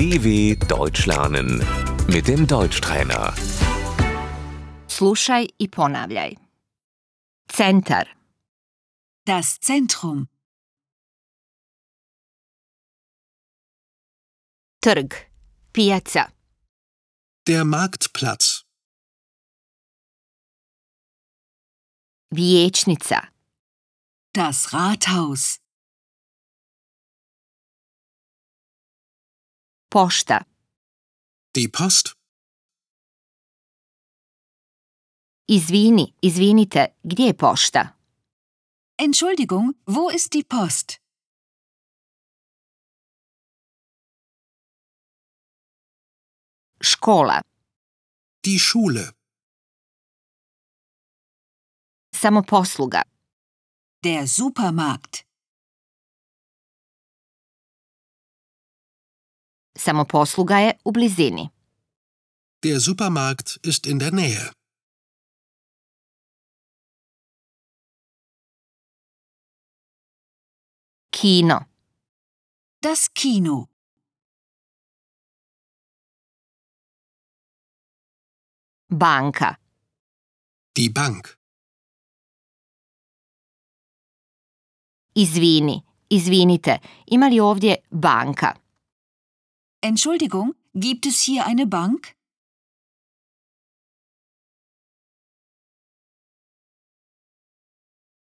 DW Deutsch lernen mit dem Deutschtrainer. Slušaj i ponavljaj. Centar, Das Zentrum. trg, pijaca, Der Marktplatz. vijećnica, Das Rathaus. Pošta, Die Post. izvini, izvinite, gdje je pošta? Entschuldigung, wo ist die Post? Škola, Die Schule. samoposluga, Der Supermarkt. Samoposluga je u blizini. Der Supermarkt ist in der Nähe. Kino, Das Kino. banka, Die Bank. izvini, izvinite, ima li ovdje banka? Entschuldigung, gibt es hier eine Bank?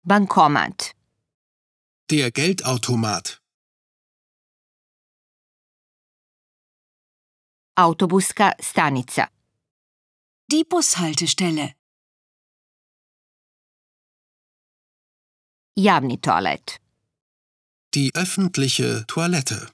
Bankomat, Der Geldautomat. autobuska stanica, Die Bushaltestelle. javni toalet, Die öffentliche Toilette.